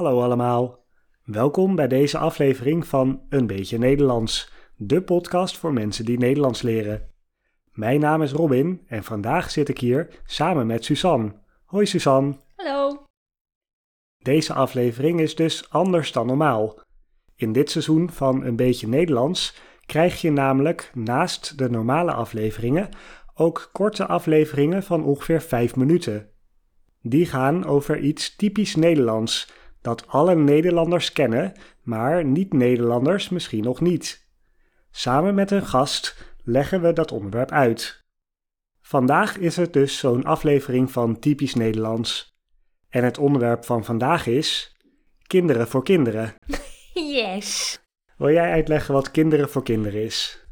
Hallo allemaal. Welkom bij deze aflevering van Een beetje Nederlands, de podcast voor mensen die Nederlands leren. Mijn naam is Robin en vandaag zit ik hier samen met Suzanne. Hoi Suzanne. Hallo. Deze aflevering is dus anders dan normaal. In dit seizoen van Een beetje Nederlands krijg je namelijk naast de normale afleveringen ook korte afleveringen van ongeveer 5 minuten. Die gaan over iets typisch Nederlands dat alle Nederlanders kennen, maar niet-Nederlanders misschien nog niet. Samen met een gast leggen we dat onderwerp uit. Vandaag is het dus zo'n aflevering van typisch Nederlands. En het onderwerp van vandaag is kinderen voor kinderen. Yes. Wil jij uitleggen wat kinderen voor kinderen is?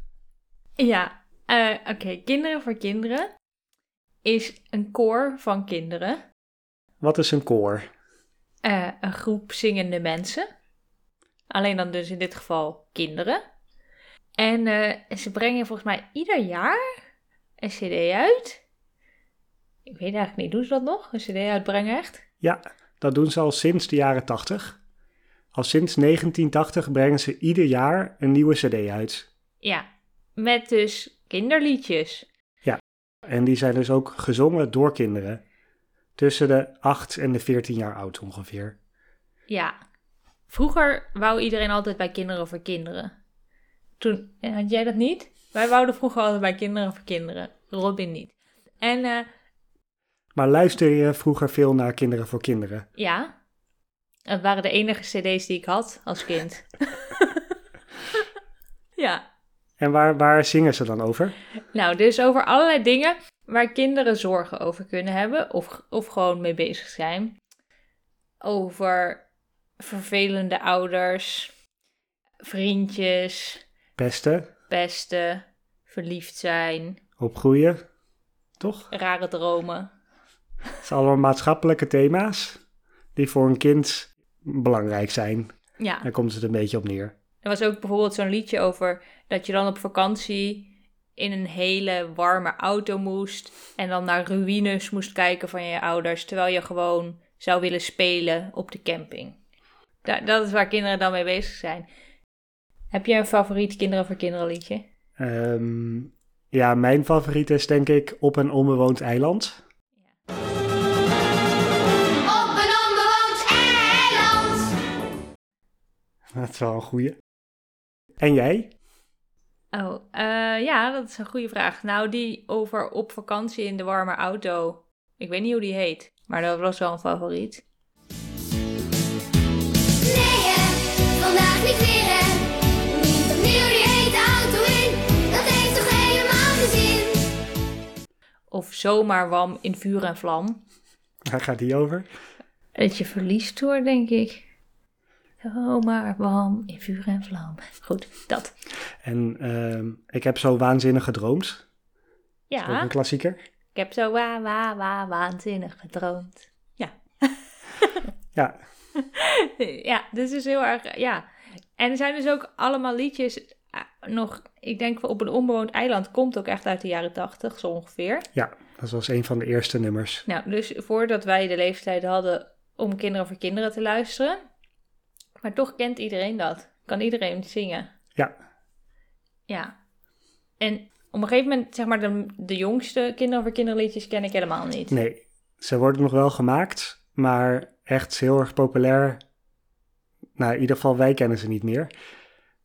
Ja, eh, oké. Kinderen voor kinderen is een koor van kinderen. Wat is een koor? Eh, een groep zingende mensen. Alleen dan dus in dit geval kinderen. En eh, ze brengen volgens mij ieder jaar een cd uit. Ik weet eigenlijk niet, doen ze dat nog? Een cd uitbrengen echt? Ja, dat doen ze al sinds de jaren 80. Al sinds 1980 brengen ze ieder jaar een nieuwe cd uit. Ja, met dus kinderliedjes. En die zijn dus ook gezongen door kinderen. Tussen de 8 en de 14 jaar oud ongeveer. Ja. Vroeger wou iedereen altijd bij kinderen voor kinderen. Toen, eh, had jij dat niet? Wij wouden vroeger altijd bij kinderen voor kinderen. Robin niet. En eh, Maar luister je vroeger veel naar Kinderen voor Kinderen? ja, het waren de enige cd's die ik had als kind. ja. En waar, waar zingen ze dan over? Nou, dus over allerlei dingen waar kinderen zorgen over kunnen hebben of, of gewoon mee bezig zijn. Over vervelende ouders, vriendjes, Pesten, pesten, verliefd zijn, opgroeien, toch? rare dromen. Het zijn allemaal maatschappelijke thema's die voor een kind belangrijk zijn. Ja, Daar komt het een beetje op neer. er was ook bijvoorbeeld zo'n liedje over dat je dan op vakantie in een hele warme auto moest en dan naar ruïnes moest kijken van je ouders, terwijl je gewoon zou willen spelen op de camping. Da- dat is waar kinderen dan mee bezig zijn. Heb je een favoriet kinderen voor kinderen liedje? Ehm, ja, mijn favoriet is denk ik Op een onbewoond eiland. Op een onbewoond eiland. Dat is wel een goeie. En jij? Oh, eh, ja, dat is een goede vraag. Nou, die over op vakantie in de warme auto. Ik weet niet hoe die heet, maar dat was wel een favoriet. Nee, hè, vandaag niet weer, hè. Niet opnieuw die hete auto in. Dat heeft toch helemaal geen zin. Of zomaar wam in vuur en vlam. Waar gaat die over? Dat je verliest hoor, denk ik. Zomaar wam in vuur en vlam. Goed, dat. En ehm, ik heb zo waanzinnig gedroomd. Dat is ook Ja, een klassieker. ik heb zo wa wa wa waanzinnig gedroomd. Ja. Ja, ja, dus is heel erg, ja. En er zijn dus ook allemaal liedjes eh, nog, ik denk op een onbewoond eiland, komt ook echt uit de jaren tachtig, zo ongeveer. ja, dat was een van de eerste nummers. Nou, dus voordat wij de leeftijd hadden om kinderen voor kinderen te luisteren. Maar toch kent iedereen dat. Kan iedereen zingen. Ja, Ja. En op een gegeven moment, zeg maar, de, de jongste kinderen voor kinderliedjes ken ik helemaal niet. nee, ze worden nog wel gemaakt, maar echt heel erg populair. Nou, in ieder geval wij kennen ze niet meer.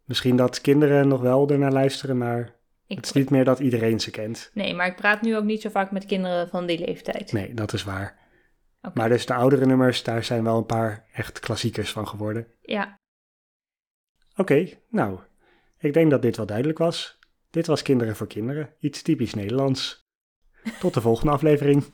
Misschien dat kinderen nog wel ernaar luisteren, maar Ik, het is niet meer dat iedereen ze kent. nee, maar ik praat nu ook niet zo vaak met kinderen van die leeftijd. Nee, dat is waar. Maar dus de oudere nummers, daar zijn wel een paar echt klassiekers van geworden. Ja, Oké, nou, ik denk dat dit wel duidelijk was. Dit was Kinderen voor Kinderen, iets typisch Nederlands. Tot de volgende aflevering.